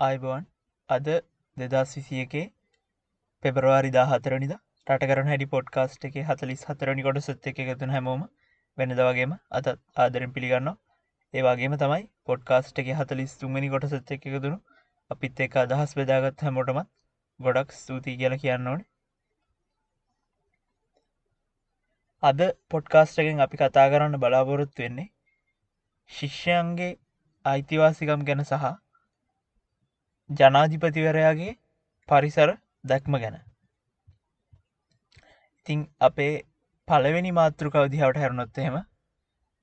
ආයිබෝන් අද දෙදස් විසියකේ පෙබරවාරි දාහතරනිද? රට කරන හැඩි පොඩ්කාස්ට් එක හතලිස් හතරනි කොට සුත්ත එක එකතුන හැමෝම වෙනද වගේම අතත් ආදරෙන් පිළිගන්න ඒවාගේම තමයි පොඩ්කාස්ට් එක හතලිස් තුන්ගනි කොට සුත්ත එක එකතුුණු අපිත් එක අදහස් බෙදාගත් හැමෝටමත් ගොඩක් ස්තුතියි කියල කියන්න ඕන. අද පොඩ්කාස්ටගෙන් අපි කතා කරන්න බලාපොරොත්තු වෙන්නේ ශිෂ්‍යයන්ගේ අයිතිවාසිකම් ගැන සහ ජනාධිපතිවරයාගේ පරිසර දැක්ම ගැන. ඉතිං අපේ පළවෙනි මාතෘකව දිහාවට හැරුණොත් එහෙම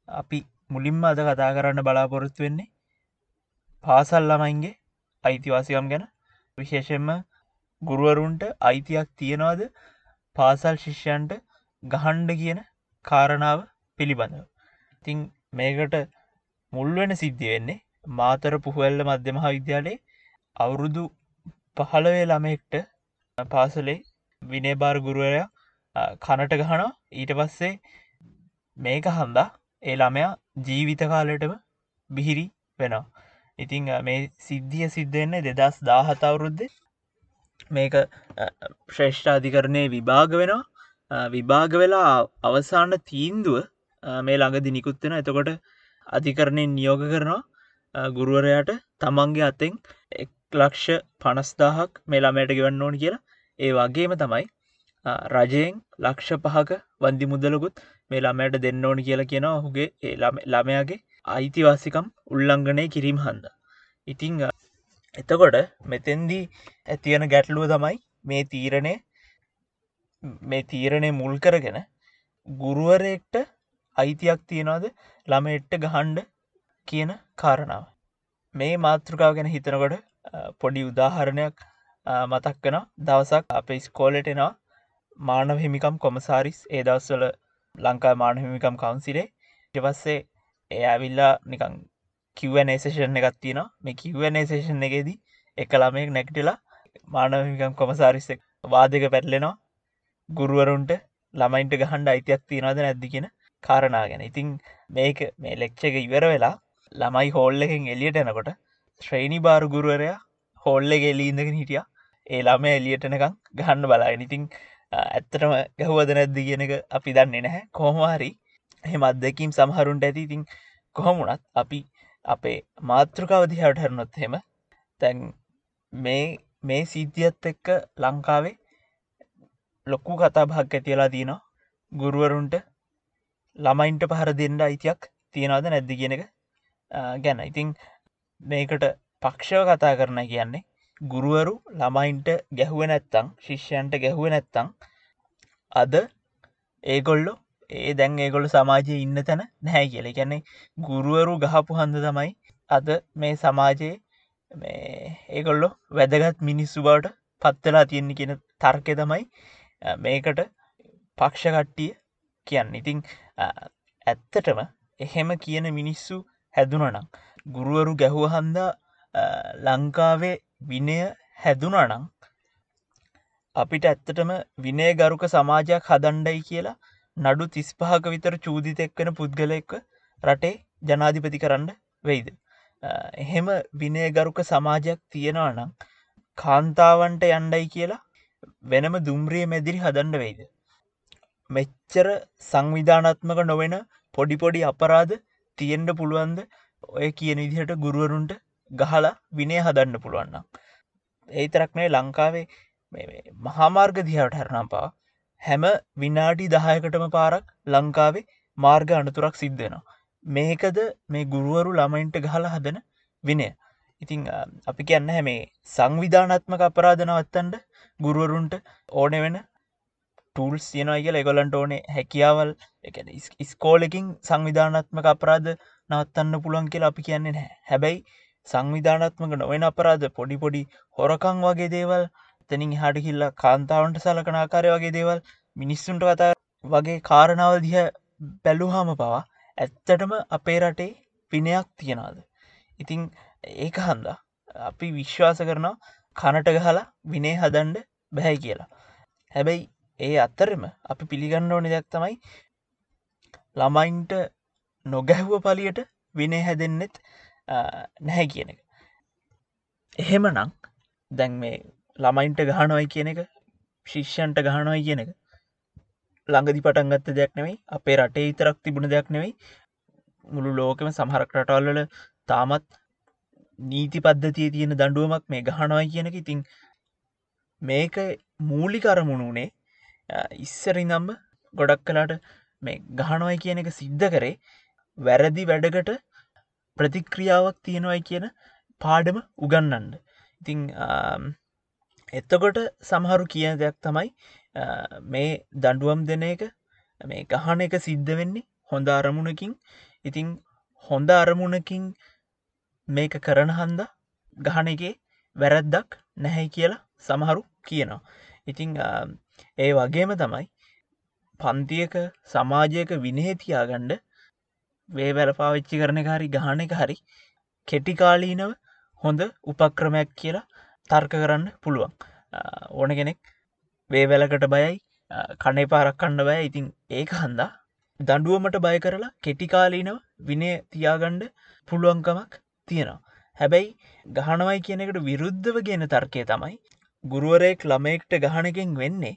අපි මුලින්ම අද කතා කරන්න බලාපොරොත්තු වෙන්නේ පාසල් ළමයින්ගේ අයිතිවාසිකම් ගැන. විශේෂෙන්ම ගුරුවරුන්ට අයිතියක් තියෙනවාද? පාසල් ශිෂ්‍යන්ට ගහන්ඩ කියන කාරණාව පිළිබඳව. ඉතිං මේකට මුල්වෙන සිද්ධිය වෙන්නේ මාතර පුහුවල්ල මධ්‍යම විද්‍යාලේ අවුරුදු පහළවේ ළමෙක්ට පාසලේ විනේබාර ගුරුවරයා කනට ගහනවා. ඊට පස්සේ මේක හන්දා ඒ ළමයා ජීවිත කාලටම බිහිරි වෙනවා. ඉතිං මේ සිද්ධිය සිද්ධෙන්නේ දෙදස් දාහතවුරුද්ද මේක ශ්‍රේෂ්ඨාධිකරණය විභාග වෙනවා. විභාග වෙලා අවසාන තීන්දුව මේ ළඟදි නිකුත්වෙන එතකොට අධිකරණයෙන් නියෝග කරනවා. ගුරුවරයාට තමන්ගේ අත්තෙන් ලක්ෂ පනස්දාහක් මේ ළමයට ගෙවන්න ඕන කියලා. ඒ වගේම තමයි රජයෙන් ලක්ෂ පහක වන්දි මුදලකුත් මේ ළමයට දෙන්න ඕන කියලා කියෙනවා හුගේ ඒ ළමයාගේ අයිතිවාසිකම් උල්ලංඝනය කිරීම හන්ද. ඉතිං එතකොට මෙතෙන්දී ඇතියන ගැටලුව තමයි මේ තීරණය මේ තීරණය මුල් කරගෙන ගුරුවරෙක්ට අයිතියක් තියෙනවාද ළමෙට්ට ගහන්ඩ කියන කාරණාව. මේ මාතෘකාව ගැන හිතනකොට පොඩි උදාහරණයක් මතක් වෙන දවසක් අප ස්කෝලට එනවා මානව හිමිකම් කොමසාරිස්. ඒ දවස්වල ලංකා මාන හිමිකම් කවන්සිලේ. ටවස්සේ එය ඇවිල්ලා නිකං කිවනේසේෂන් එකත් තියෙන මේ කිවනේසේෂන් එකේදී එක ළමයෙක් නැකටලා මානවහිකම් කොමසාරිස්සක් වාදක පැටලෙනවා. ගුරුවරුන්ට ළමයින්ට ගහන්ඩ අයිතියක් තියෙනවද නැද්දි කියෙන කාරණා ගැන. ඉතිං මේක මේ ලෙක්ෂ එක ඉවර වෙලා ළමයි හෝල්ල එකෙන් එලියට එනකොට ශ්‍රේණි බාරු ගුරුවරයා හොල්ල ගෙලීඉඳගෙන හිටිය. ඒ ළම එලියටනකං ගහන්න බලාගෙන. ඉතිං ඇත්තටම ගැහුවද නැද්ද කියන එක අපි දන්නේ නැහැ. කොහොමහරි එහෙම අත්දැකීම් සමහරුන්ට ඇති. ඉතිං කොහොමුණත් අපි අපේ මාතෘකාවදිහට හරනොත් හෙම තැන් මේ මේ සිද්ධියත් එක්ක ලංකාවේ ලොක්කු කතා භාක් ඇතියලා තියනවා. ගුරුවරුන්ට ළමයින්ට පහර දෙන්න අයිතියක් තියෙනවාද නැද්දි කියන එක ගැන. ඉතිං මේකට පක්ෂව කතා කරන කියන්නේ ගුරුවරු ළමයින්ට ගැහුව නැත්තං ශිෂ්‍යයන්ට ගැහුව නැත්තං අද ඒගොල්ලො ඒ දැන් ඒගොල්ු සමාජය ඉන්න තැන නැහැ කියල. ගැන්නේ ගුරුවරු ගහපු හන්ද තමයි අද මේ සමාජයේ ඒගොල්ලො වැදගත් මිනිස්සු බවට පත්වෙලා තියෙන්නේ කියන තර්කය තමයි මේකට පක්ෂකට්ටිය කියන්න. ඉතිං ඇත්තටම එහෙම කියන මිනිස්සු හැදුනනම් ගුරුවරු ගැහුවහන්දා ලංකාවේ විනය හැදුනනං අපිට ඇත්තටම විනය ගරුක සමාජයක් හදන්ඩයි කියලා නඩු තිස්පහක විතර චූදිතෙක්වන පුද්ගලෙක්ව රටේ ජනාධිපති කරන්න වෙයිද. එහෙම විනයගරුක සමාජයක් තියෙනවනම් කාන්තාවන්ට යන්ඩයි කියලා වෙනම දුම්රිය මැදිරි හදන්න වෙයිද. මෙච්චර සංවිධානත්මක නොවෙන පොඩිපොඩි අපරාධ තියෙන්ඩ පුළුවන්ද ඔය කියන විදිහට ගුරුවරුන්ට ගහලා විනය හදන්න පුළුවන්න. ඒතරක්නේ ලංකාවේ මහාමාර්ග දිහාට හැරනම් පා හැම විනාඩි දහයකටම පාරක් ලංකාවේ මාර්ග අනතුරක් සිද්ධෙනවා. මේකද මේ ගුරුවරු ළමයින්ට ගහල හදන විනය. ඉතිං අපි කියන්න හැමේ සංවිධානත්මක අපරාධනවත්තන්ට ගුරුවරුන්ට ඕන වෙන ටූල් සියනයි කියල එගොලන්ට ඕනේ හැකියාවල් ස්කෝලකින් සංවිධානත්මක අපරාධ නවත්තන්න පුළුවන් කියලා අපි කියන්නේ නෑ හැබැයි සංවිධානත්මක නොවෙන අපරාධ පොඩි පොඩි හොරකං වගේ දේවල් තනින් හට කිල්ලා කාන්තාවන්ට සලකන ආකාරය වගේ දේවල් මිනිස්සුන්ට කතා වගේ කාරණාව දිහ බැලුහාම පවා ඇත්තටම අපේ රටේ පිනයක් තියෙනවාද. ඉතිං ඒක හන්දා අපි විශ්වාස කරනවා කනට ගහලා විනේ හදන්ඩ බැහැ කියලා. හැබැයි ඒ අත්තරම අපි පිළිගන්න ඕන දෙයක් තමයි ළමයින්ට නොගැහුව පලියට විනේ හැදෙන්නෙත් නැහැ කියන එක. එහෙමනං දැන් මේ ළමයින්ට ගහනොයි කියන එක ශිෂ්‍යන්ට ගහනොයි කියන එක ළඟදි පටන්ගත්ත දෙයක් නෙවෙයි අපේ රටේ ඉතරක් තිබුණ දෙයක් නෙවෙයි. මුළු ලෝකම සමහරක් රටවල්වල තාමත් නීති පද්ධතිය තියෙන දඩුවමක් මේ ගහනොයි කියනක ඉතිං මේක මූලි කරමුණුනේ ඉස්සරි නම්ම ගොඩක් කලාට මේ ගහනොයි කියන එක සිද්ධ කරේ. වැරදි වැඩකට ප්‍රතික්‍රියාවක් තියෙනවයි කියන පාඩම උගන්නන්න ඉතිං එත්තකොට සමහරු කියන දෙයක් තමයි මේ දඩුවම් දෙන එක මේ ගහන එක සිද්ධ වෙන්නේ හොඳ අරමුණකින් ඉතිං හොඳ අරමුණකින් මේක කරන හන්ද ගහන එකේ වැරැද්දක් නැහැ කියලා සමහරු කියනවා. ඉතිං ඒ වගේම තමයි පන්තියක සමාජයක විනහතියාගණ්ඩ වේ වැල පාවිච්චි කරන හරි ගහන එක හරි කෙටිකාලීනව හොඳ උපක්‍රමයක් කියලා තර්ක කරන්න පුළුවන්. ඕන කෙනෙක් වේවැලකට බයයි කණේ පාරක් කණ්ඩ බය ඉතින් ඒක හන්දා දඩුවමට බය කරලා කෙටිකාලීනව විනය තියාගණ්ඩ පුළුවන්කමක් තියෙනවා. හැබැයි ගහනවයි කියනෙකට විරුද්ධව ගෙන තර්කය තමයි ගුරුවරයෙක් ළමයෙක්ට ගහනකින් වෙන්නේ.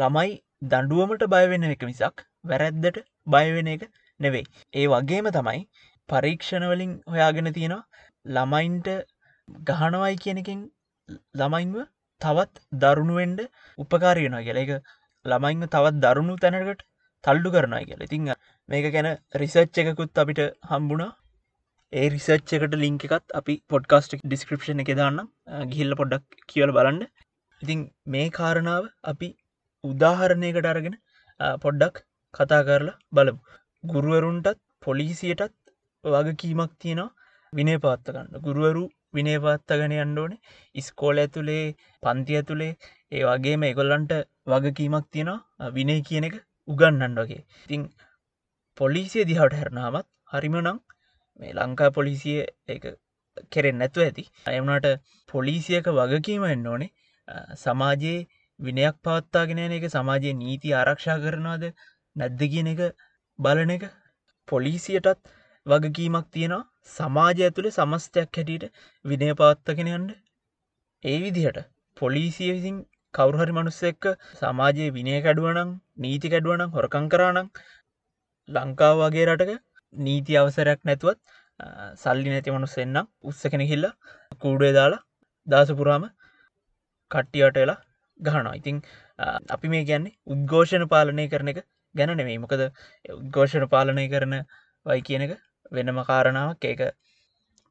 ළමයි දඩුවමට බයවෙන්න එක මිසක් වැරැද්දට බයවෙන එක නෙවෙයි. ඒ වගේම තමයි පරීක්ෂණවලින් හොයාගෙන තියෙනවා ළමයින්ට ගහනවයි කියනකින් ළමයින්ව තවත් දරුණුවෙන්ඩ උපකාරයනවා කියල. එක ළමයින්ව තවත් දරුණු තැනකට තල්ඩු කරනයි කියල. ඉතිං මේක ගැන රිසර්ච් එකකුත් අපිට හම්බුණා. ඒ රිසර්ච් එකට ලිංක එකත් අපි පොඩ්කාස්ට් ඩිස්ක්‍රපෂන එක දාන්න ගිල්ල පොඩ්ඩක් කියවල බලන්න. ඉතිං මේ කාරණාව අපි උදාහරණයකට අරගෙන පොඩ්ඩක් කතා කරලා බලමු. ගුරුවරුන්ටත් පොලිසියටත් වගකීමක් තියෙනවා. විනේ පාත්තගන්න ගුරුවරු විනේපත්තගෙන අන්ඩෝනේ ඉස්කෝල ඇතුළේ පන්ති ඇතුළේ ඒ වගේ මේගොල්ලන්ට වගකීමක් තියෙනවා. විනය කියන එක උගන්නන්න වගේ. ඉතිං පොලිසිය දිහට හැරනාමත් හරිමනම් මේ ලංකා පොලිසිය කෙරෙන් නැතුව ඇති. අයමනට පොලිසියක වගකීම එන්න ඕනේ. සමාජයේ විනයක් පවත්තාගෙන එක සමාජයේ නීති ආරක්ෂා කරනවාද නැද්ද කියන එක බලන එක පොලිසියටත් වගකීමක් තියෙනවා. සමාජ ඇතුළ සමස්තයක් හැටියට විනය පවත්තගෙනයන්න ඒ විදිහට පොලිසිය විසින් කවුරුහරි මනුස්ස එක්ක සමාජයේ විනය කැඩුවනං නීති කැඩුවනං හොරකං කරානං ලංකාව වගේ රටක නීති අවසරයක් නැතුවත් සල්ලි නැති මනුස්ස එන්නම් උත්ස කෙන හිල්ල කූඩේ දාලා දසපුරාම කට්ටියට වෙලා ගහනවා. ඉතිං අපි මේ ගැන්නේ උද්ඝෝෂණ පාලනය කරන එක ගැන නෙමේ මොකද උද්ඝෝෂණ පාලනය කරන වයි කියන එක වෙනම කාරණාවක්. ඒක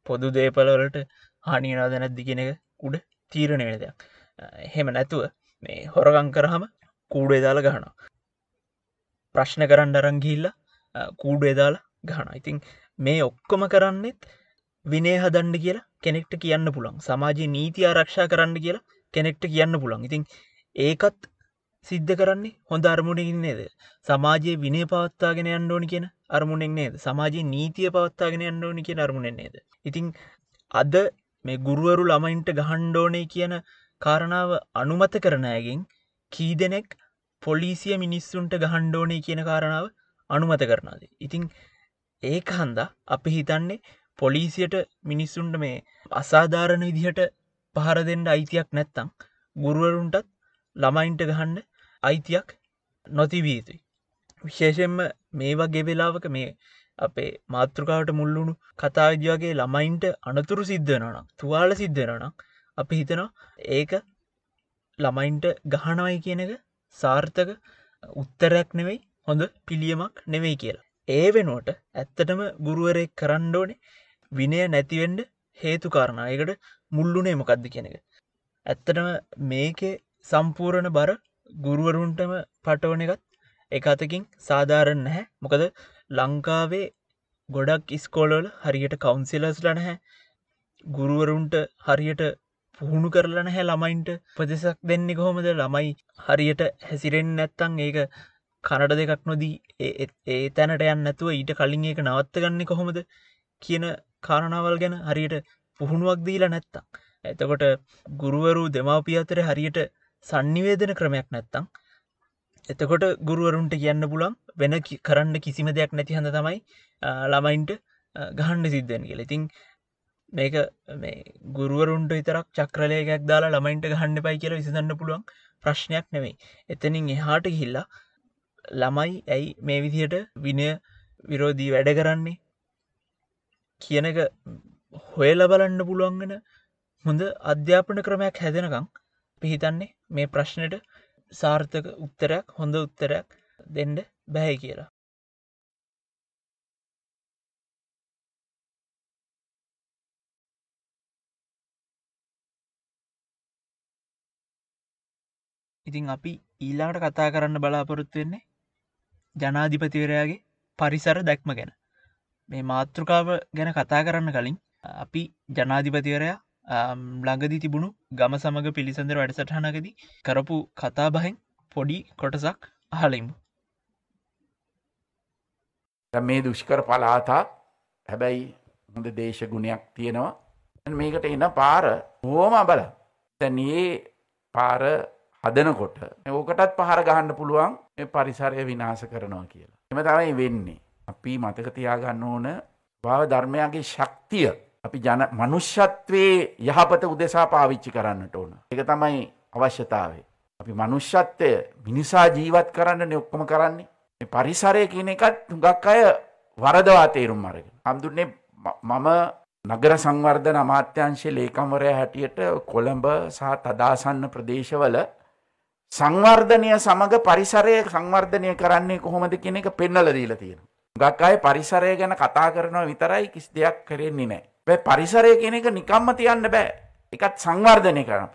පොදු දේපලවලට හානිනාද නැද්දි කියෙන එක උඩ තීරණය වෙන දෙයක්. හෙම නැතුව මේ හොරගං කරහම කූඩේ දාලා ගහනවා. ප්‍රශ්න කරන්න අරංගිල්ල කූඩේ දාලා ගහන ඉතින් මේ ඔක්කොම කරන්නෙත් විනේ හදන්ඩ කියලා කෙනෙක්ට කියන්න පුළන් සමාජයේ නීති ආරක්ෂා කරන්න කියලා කෙනෙක්ට කියන්න පුළන් ඉතින් ඒකත් සිද්ධ කරන්නේ හොඳ අරමුණකින් නේද? සමාජයේ විනේ පවත්තාගෙන අන්ඩෝනි කියෙන අරමුණෙක් නේද? සමාජයේ නීතිය පවත්තාගෙන අන්ඩෝනි කියෙන අරමුණෙන් නේද? ඉතිං අද මේ ගුරුවරු ළමයින්ට ගහන්්ඩෝනේ කියන කාරණාව අනුමත කරනයගෙන් කී දෙනෙක් පොලිසිය මිනිස්සුන්ට ගහන්්ඩෝනේ කියන කාරණාව අනුමත කරනාද ඉතිං ඒක හන්දා අපි හිතන්නේ පොලිසියට මිනිස්සුන්ට මේ අසාධාරණ විදිහට පහර දෙෙන්ට අයිතියක් නැත්තං ගුරුවරුන්ටත් ළමයින්ට ගහන්න අයිතියක් නොතිවී යුතුයි. විශේෂෙන්ම මේ වගේ වෙලාවක මේ අපේ මාතෘකාවට මුල්ලුණු කතාවිදිවගේ ළමයින්ට අනතුරු සිද්ධනනම් තුවාල සිද්ධනනම් අපි හිතනවා ඒක ළමයින්ට ගහනවයි කියන එක සාර්ථක උත්තරයක් නෙවෙයි හොඳ පිළියමක් නෙවෙයි කියලා. ඒ වෙනුවට ඇත්තටම ගුරුවරෙක් කරණ්ඩෝනේ විනය නැතිවෙන්ඩ හේතු කාරණයකට මුල්ලුනේ මොකක්ද කියන එක. ඇත්තටම මේකේ සම්පූරණ බර ගුරුවරුන්ටම පටවන එකත් එක අතකින් සාධාරණ නැහැ. මොකද ලංකාවේ ගොඩක් ඉස්කෝලෝල හරියට කවුන්සිලස්ල නැහැ. ගුරුවරුන්ට හරියට පුහුණු කරලන හැ ළමයින්ට. ප්‍රදෙසක් දෙන්නේ කොහොමද? ළමයි හරියට හැසිරෙන් නැත්තං ඒක කනට දෙකක් නොදී ඒ තැනට යන්න නැතුව ඊට කලින් ඒක නවත්ත ගන්න කොහොමද කියන කාරණාවල් ගැන හරියට පුහුණුවක් දීලා නැත්තම්. එතකොට ගුරුවරු දෙමාපිය අතර හරියට සන්නිවේදන ක්‍රමයක් නැත්තං එතකොට ගුරුවරුන්ට කියන්න පුළන් වෙන කරන්න කිසිම දෙයක් නැති හඳ තමයි ළමයින්ට ගහන්ඩ සිද්ධෙන් කියල. ඉතින් මේක මේ ගුරුවරුන්ට විතරක් චක්‍රලයකයක් දාලා ළමයින්ට ගහන්න පයි කියල විසිඳන්න පුළුවන් ප්‍රශ්නයක් නෙවෙයි එතනින් එහාට ගිහිල්ලා ළමයි ඇයි මේ විදියට විනය විරෝධී වැඩ කරන්නේ? කියනක හොයල බලන්න පුළුවන්ගෙන හොඳ අධ්‍යාපන ක්‍රමයක් හැදෙනකං පිහිතන්නේ මේ ප්‍රශ්නයට සාර්ථක උත්තරයක් හොඳ උත්තරයක් දෙන්ඩ බැහැ කියලා. ඉතින් අපි ඊලාට කතා කරන්න බලාපොරොත්තු වෙන්නේ ජනාධිපතිවරයාගේ පරිසර දැක්ම ගැන. මේ මාතෘකාව ගැන කතා කරන්න කලින් අපි ජනාධිපතිවරයා ළඟදි තිබුණු ගම සමඟ පිළිසඳර වැඩසටහනකද කරපු කතා බහෙන් පොඩි කොටසක් අහලිමු මේ දුෂ්කර පලාතා හැබැයි හොඳ දේශ ගුණයක් තියෙනවා මේකට එන්න පාර හෝම බල තැන් ඒ පාර හදනකොට ඕකටත් පහර ගහන්න පුළුවන් පරිසරය විනාස කරනවා කියලා. එම තමයි වෙන්නේ. අපි මතක තියාගන්න ඕන භාව ධර්මයාගේ ශක්තිය අපි ජන මනුෂ්‍යත්වයේ යහපත උදෙසා පාවිච්චි කරන්නට ඕන. එක තමයි අවශ්‍යතාවේ. අපි මනුෂ්‍යත්වය මිනිසා ජීවත් කරන්න ඔක්කොම කරන්නේ. පරිසරය කියන එකත් හුඟක් අය වරදවා තේරුම් අරගෙන. හම්දුන්නේ මම නගර සංවර්ධන අමාත්‍යංශය ලේකම්වරය හැටියට කොළඹ සහ තදාසන්න ප්‍රදේශවල සංවර්ධනය සමඟ පරිසරය සංවර්ධනය කරන්නේ කොහොමද කියන එක පෙන්නල දීලා තියෙන. ගක් අය පරිසරය ගැන කතා කරනවා විතරයි කිසි දෙයක් කරෙන්නේ නෑ. බැ පරිසරය කියන එක නිකම්ම තියන්න බෑ. එකත් සංවර්ධනය කරන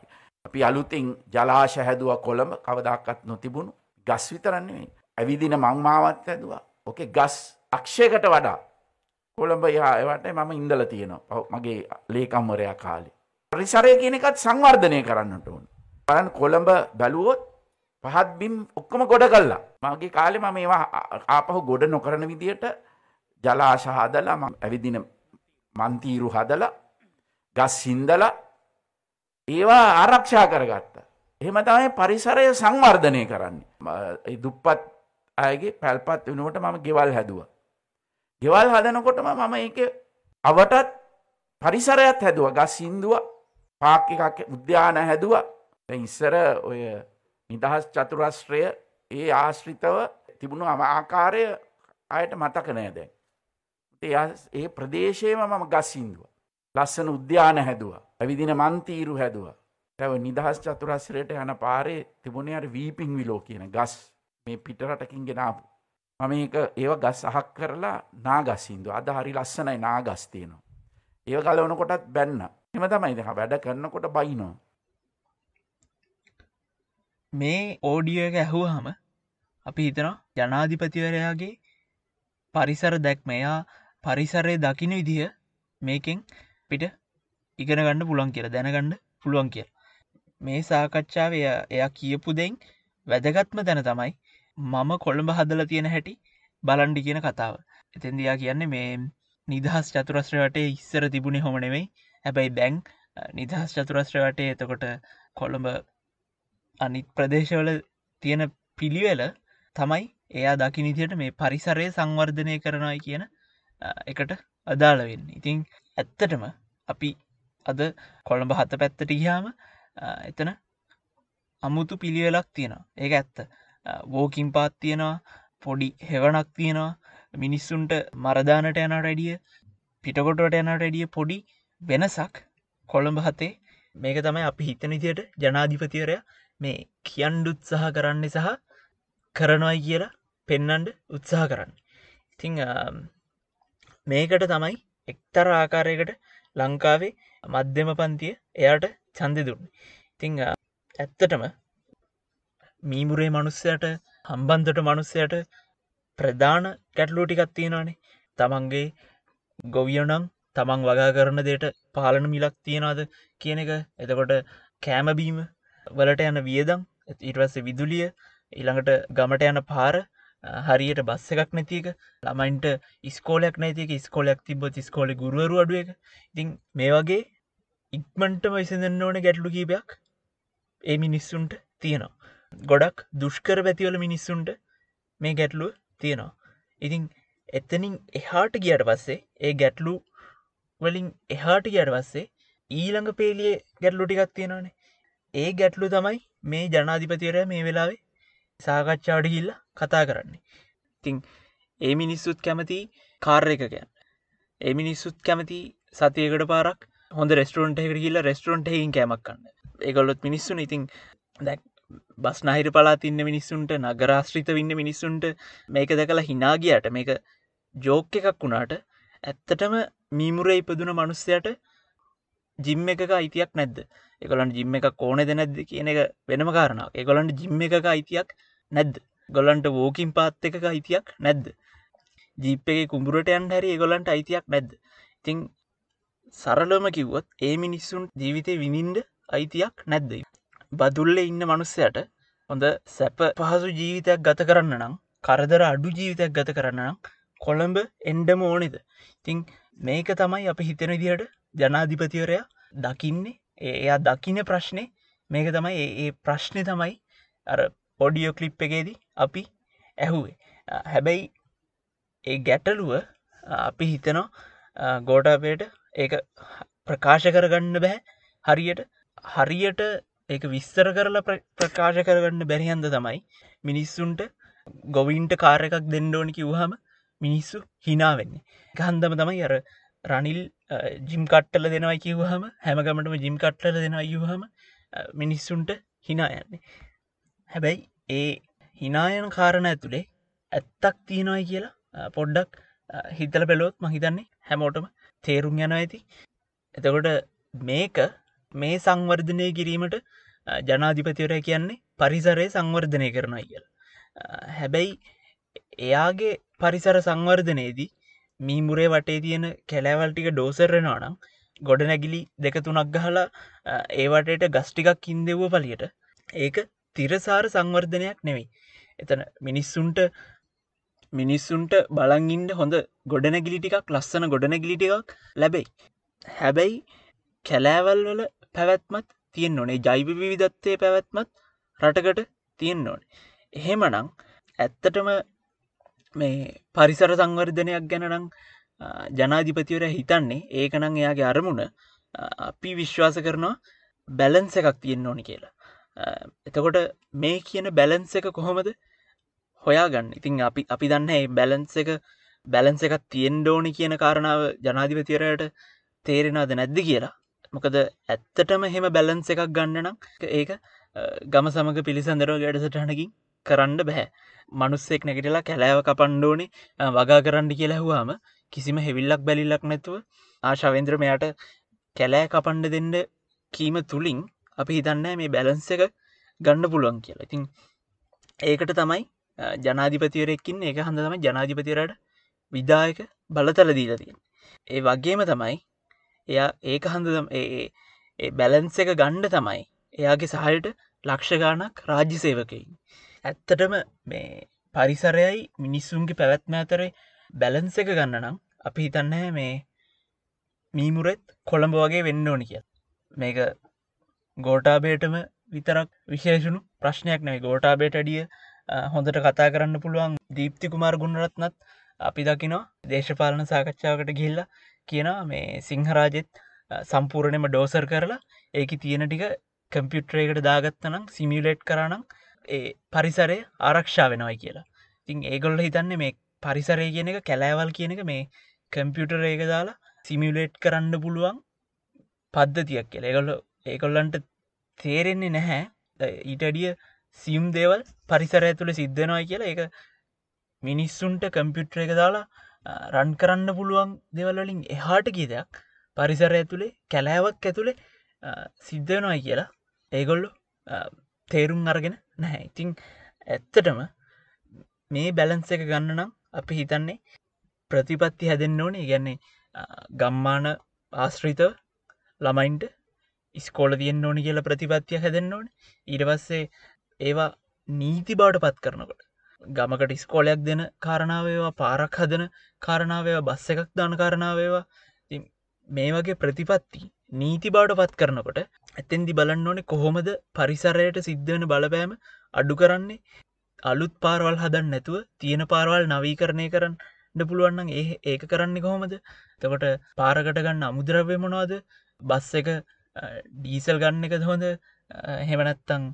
අපි අලුතින් ජලාශ හැදුව කොළඹ කවදක්කත් නොතිබුණු ගස් විතරන්නේ ඇවිදින මංමාවත් ඇදවා ඕකේ ගස් අක්ෂයකට වඩා. කොළඹ යාවට මම ඉන්දල තියෙනවා. මගේ ලේකම්වරයා කාලේ. පරිසරය කියන එකත් සංවර්ධනය කරන්නට ඕන. බලන් කොළඹ බැලුවොත් පහත් බිම් ඔක්කොම ගොඩ කල්ලා මගේ කාලෙ මම ඒවා ආපහු ගොඩ නොකරන විදියට ජලාශ හදලා ම ඇවිදින මන්තීරු හදලා ගස් හින්දල ඒවා ආරක්ෂා කරගත්ත. එහෙම තමයි පරිසරය සංවර්ධනය කරන්නේ. දුප්පත් අයගේ පැල්පත් වෙනුවට මම ගෙවල් හැදුව. ගෙවල් හදනකොටම මම ඒක අවටත් පරිසරයත් හැදුව ගස් හින්දුව පාක් එකක් උද්‍යාන හැදුව ඉස්සර ඔය නිදහස් චතුරස්ත්‍රය ඒ ආශ්‍රිතව තිබුණු අම ආකාරය අයට මතක නෑ දැන්. ඒ ප්‍රදේශයම මම ගස්සින්දුව. ලස්සන උද්‍යාන හැදුව. ඇවිදින මන්තීරු හැදුව. තැව නිදහස් චතුරස්රයට යන පාරේ තිබුණයට වීපිං විලෝ කියන ගස් මේ පිටරටකින් ගෙනාපු. මම ඒක ඒව ගස් අහක් කරලා නාගස්සින්දුව අද හරි ලස්සනයි නාගස්තියනවා. ඒ ගලවන කොටත් බැන්න එම තමයි දෙහ වැඩ කරන්නකොට බයිනෝ. මේ ඕඩිය එක ඇහුවහම අපි හිතනවා ජනාධිපතිවරයාගේ පරිසර දැක්ම එයා පරිසරය දකින විදිහ මේකෙන් පිට ඉගෙන ගන්න පුළන් කියලා දැනගන්න පුළුවන් කිය මේ සාකච්ඡාව එයා කියපු දෙයින් වැදගත්ම තැන තමයි මම කොළඹ හදල තියෙන හැටි බලන්ඩි කියන කතාව. එතැන්දයා කියන්නේ මේ නිදහස් චතුරස්ත්‍ර වටේ ඉස්සර තිබුණේ හොමනෙවෙයි හැබැයි බැං නිදහස් චතුරස්ත්‍ර වටේ එතකොට කොළඹ අනිත් ප්‍රදේශවල තියෙන පිළිවෙල තමයි එයා දකිනිතියට මේ පරිසරය සංවර්ධනය කරනයි කියන එකට අදාළවෙන්න ඉතිං ඇත්තටම අපි අද කොළඹ හත පැත්තට ගියාම එතන අමුතු පිළිවෙලක් තියෙනවා. ඒක ඇත්ත. වෝකින් පාත් තියෙනවා පොඩි හෙවනක් තියෙනවා. මිනිස්සුන්ට මරදානට යනට වැඩිය පිටකොටට යනට වැඩිය පොඩි වෙනසක් කොළඹ හතේ. මේක තමයි අපි හිතනිතියට ජනාධිපතිවරය මේ කියන්ඩ උත්සාහ කරන්න සහ කරනොයි කියලා පෙන්නන්ඩ උත්සාහ කරන්න. ඉතිං මේකට තමයි එක්තර ආකාරයකට ලංකාවේ මධ්‍යම පන්තිය එයාට චන්ද දුන්න. ඉතිං ඇත්තටම මීමුරේ මනුස්සයට හම්බන්තට මනුස්සයට ප්‍රධාන කැටලූ ටිකත් තියෙනවානේ තමන්ගේ ගොවියනම් තමන් වගා කරන දේට පාලන මිලක් තියෙනවාද කියන එක එතකොට කෑමබීම වලට යන වියදම් ඉටවස්ස විදුලිය ඊළඟට ගමට යන පාර හරියට බස්ස එකක් නැතික ළමයින්ට ස්කෝලයක් නැතික ස්කෝලයක් තිබ ස්කෝල ගුරුවරු අඩුව එක. ඉතින් මේ වගේ ඉක්මන්ටම විසඳන්න ඕන ගැටලු කීපයක් ඒ මිනිස්සුන්ට තියෙනවා. ගොඩක් දුෂ්කර පැතිවල මිනිස්සුන්ට මේ ගැටලුව තියෙනවා. ඉතින් එතනින් එහාට ගියට පස්සේ ඒ ගැටලු වලින් එහාට ගැට වස්සේ ඊළඟ පේලිය ගැටලු ටිකක් තියෙනවානේ. ඒ ගැටලු තමයි මේ ජනාධිපතිවරය මේ වෙලාවේ සාකච්ඡාවට ගිල්ල කතා කරන්නේ. තිං ඒ මිනිස්සුත් කැමති කාර්ය එක ගැන් ඒ මිනිස්සුත් කැමති සතියකට පාරක් හොඳ රෙස්ටරන්ට එකට කියල්ල රෙස්ටරන්ට එකින් කෑමක් කන්න ඒගොල්ලොත් මිනිස්සුන. ඉතින් දැක් බස් නහිර පලා තින්න මිනිස්සුන්ට නගරාශ්‍රිත වින්න මිනිස්සුන්ට මේක දැකලා හිනාගියට මේක ජෝක එකක් වුණාට ඇත්තටම මීමුර ඉපදුන මනුස්සයට ජිම්ම එකක අයිතියක් නැද්ද? එකොලන් ජිම්ම එක කෝනෙ ද නැද්ද කියන එක වෙනම කාරණාව එකොලන්ට ජිම්ම එකක අයිතියක් නැද්ද? ගොල්ලන්ට වෝකින් පාත් එකක අයිතියක් නැද්ද? ජීප්පගේ කුඹුරට යන් හැරි ඒගොලන්ට අයිතියක් නැද්ද? ඉතිං සරලම කිව්වොත් ඒ මිනිස්සුන් ජීවිතය විනින්ඩ අයිතියක් නැද්ද? බදුල්ල ඉන්න මනුස්සයට හොඳ සැප පහසු ජීවිතයක් ගත කරන්න නම් කරදර අඩු ජීවිතයක් ගත කරන්න නම් කොළඹ එන්ඩම ඕනෙද? ඉතිං මේක තමයි අප හිතෙන දියට ජනාධිපතිවරයා දකින්නේ. එයා දකින ප්‍රශ්නය මේක තමයි. ඒ ප්‍රශ්නය තමයි අර පොඩියෝ කලිප් එකේදී අපි ඇහුවේ. හැබැයි ඒ ගැටලුව අපි හිතනවා ගෝටාපයට ඒ ප්‍රකාශ කරගන්න බැහැ හරියට හරියට ඒ විස්තර කරලා ප්‍රකාශ කරගන්න බැරිහන්ද තමයි මිනිස්සුන්ට ගොවින්ට කාර එකක් දෙන්නඩෝනි කිව්හම මිනිස්සු හිනාවෙන්නේ ගහන්දම තමයි අර රනිල් ජිම් කට්ටල දෙනවයි කිව්හම හැමගමටම ජිම් කට්ටල දෙෙන අයුහම මිනිස්සුන්ට හිනා යන්නේ. හැබැයි ඒ හිනායන කාරණ ඇතුළේ ඇත්තක් තියෙනවයි කියලා පොඩ්ඩක් හිතල පෙළොත් මහිතන්නේ හැමෝටම තේරුම් යන ඇති. එතකොට මේක මේ සංවර්ධනය කිරීමට ජනාධිපතිවර කියන්නේ පරිසරය සංවර්ධනය කරන කියල. හැබැයි එයාගේ පරිසර සංවර්ධනයේදී මීමුරේ වටේ තියෙන කැලෑවල්ටික ඩෝසරෙනවා නම් ගොඩ නැගිලි දෙක තුනක් ගහලා ඒවටට ගස්ටිකක් ඉන්දෙව්ව පලියට ඒක තිරසාර සංවර්ධනයක් නෙවෙයි. එතන මිනිස්සුන්ට මිනිස්සුන්ට බලංගින්ට හොඳ ගොඩනැගිලි ටිකක් ලස්සන ගොඩනැගිලිටිකක් ලැබෙයි. හැබැයි කැලෑවල් වල පැවැත්මත් තියෙන් ඕනේ. ජෛව විවිධත්තය පැවැත්මත් රටකට තියෙන් ඕන. එහෙමනං ඇත්තටම මේ පරිසර සංවර්ධනයක් ගැනනං ජනාධිපතිවර හිතන්නේ ඒකනං එයාගේ අරමුණ අපි විශ්වාස කරනවා බැලන්ස එකක් තියෙන් ඕනි කියලා. එතකොට මේ කියන බැලන්ස එක කොහොමද හොයා ගන්න ඉතින් අපි අපි දන්න ඒ බැලන්ස එක බැලන්ස එකක් තියෙන්ඩෝනි කියන කාරණාව ජනාධිපතිවරයට තේරෙනද නැද්ද කියලා? මොකද ඇත්තටම එහෙම බැලන්ස එකක් ගන්න නම් ඒක ගම සමඟ පිළිසඳරව ගැඩසටහනකින් කරන්න බැහැ මනුස්සෙක් නැගටලා කැලෑව කපන්්ඩෝනේ වගා කරන්න කියලා හවාම කිසිම හෙවිල්ලක් බැලිල්ලක් නැතුව ආශාවෙන්ද්‍ර මෙයට කැලෑ කපන්ඩ දෙන්න කීම තුළින් අපි හිතන්න මේ බැලන්ස එක ගණ්ඩ පුළුවන් කියලා. ඉතින් ඒකට තමයි ජනාධිපතිවරෙක්කින් ඒක හඳ තම ජනාධිපතිරට විදායක බලතල දීලතින් ඒ වගේම තමයි එයා ඒක හන්දදම් ඒ බැලන්ස එක ගණ්ඩ තමයි එයාගේ සහයට ලක්ෂගානක් රාජ්‍ය සේවකයින්. ඇත්තටම මේ පරිසරයයි මිනිස්සුන්ගේ පැවැත්ම අතරේ බැලන්ස එක ගන්න නම් අපි හිතන්න මේ මීමුරෙත් කොළඹ වගේ වෙන්න ඕනි කිය මේක ගෝටාබේටම විතරක් විශේෂණු ප්‍රශ්නයක් නෑ ගෝටාබේට අඩිය හොඳට කතා කරන්න පුළුවන් දීප්ති කුමාර ගුණරත්නත් අපි දකිනවා දේශපාලන සාකච්ඡාවකට ගිල්ල කියන මේ සිංහරාජෙත් සම්පූර්ණයම ඩෝසර් කරලා ඒක තියෙන ටික කම්පියුට්‍රේකට දාගත්තනම් සිමියලේට් කරනම් ඒ පරිසරය ආරක්ෂා වෙනවයි කියලා. තින් ඒගොල්ල හිතන්න මේ පරිසරය කියන එක කැලෑවල් කියන එක මේ කම්පියුටර් ඒක දාලා සිමියලේට් කරන්න පුළුවන් පද්ධතියක් කියලා. ඒගොල්ල ඒකොල්ලන්ට තේරෙන්නේ නැහැ. ඊටඩිය සියම් දේවල් පරිසරය තුළ සිද්ධනවා කියලා. එක මිනිස්සුන්ට කම්පියුට්‍ර එක දාලා රන් කරන්න පුළුවන් දෙවල්වලින් එහාට කිය දෙයක් පරිසරය ඇතුළේ කැලෑවක් ඇතුළේ සිද්ධනොයි කියලා ඒගොල්ලු තේරුම් අරගෙන නැහැ. ඉතිං ඇත්තටම මේ බැලන්ස එක ගන්න නම් අපි හිතන්නේ ප්‍රතිපත්ති හැදෙන්න්න ඕනේ. ගැන්නේ ගම්මාන ආශ්‍රිත ළමයින්ට ඉස්කෝල තියෙන් ඕනි කියලා ප්‍රතිපත්තිය හැදෙන්න්න ඕන. ඉරවස්සේ ඒවා නීති බවට පත් කරනකොට ගමකට ඉස්කෝලයක් දෙන කාරණාවේවා පාරක් හදන කාරණාවේවා බස්ස එකක් දාන කාරණාවේවා. මේ වගේ ප්‍රතිපත්ති නීති බවට පත් කරනකොට ඇතෙන්දි බලන්න ඕනේ කොහොමද පරිසරයට සිද්ධවන බලපෑම අඩු කරන්නේ. අලුත් පාරවල් හදන් නැතුව තියෙන පාරවල් නවීකරණය කරන්න පුළුවන්න ඒ ඒක කරන්න කොහොමද? තකොට පාරකට ගන්න අමුද්‍රව්‍ය මොනවාද? බස් එක ඩීසල් ගන්න එක හොඳ? හෙමනැත්තං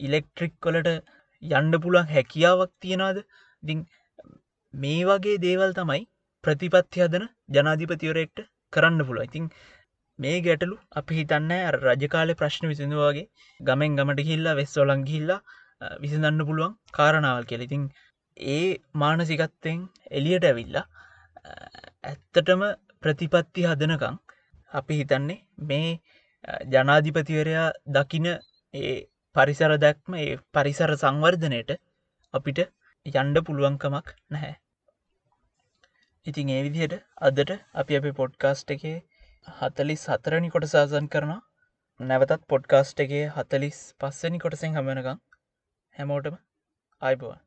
ඉලෙක්ට්‍රික් කොලට යන්ඩ පුළුවන් හැකියාවක් තියෙනවාද? ඉ මේ වගේ දේවල් තමයි ප්‍රතිපත්ති හදන ජනාධිපතිවරෙක්ට කරන්න පුළුව ඉතින් මේ ගැටලු අපි හිතන්න රජකාලය ප්‍රශ්න විසිඳවාගේ ගමෙන් ගමට හිල්ලා වෙස්සෝලන් ගිල්ලා විසිඳන්න පුළුවන් කාරණාවල් කෙලිතින් ඒ මානසිකත්තෙන් එලියට ඇවිල්ලා ඇත්තටම ප්‍රතිපත්ති හදනකං අපි හිතන්නේ මේ ජනාධිපතිවරයා දකින ඒ පරිසර දැක්ම ඒ පරිසර සංවර්ධනයට අපිට යන්ඩ පුළුවන්කමක් නැහැ. ඉතින් ඒ විදිහයට අදට අපි අප පොඩ්කාස්ට් එකේ හතලිස් හතරණි කොට සාසන් කරන නැවතත් පොඩ්කාස්ට් එකේ හතලිස් පස්සනි කොටසෙන් හමනකං හැමෝටම අයිබවා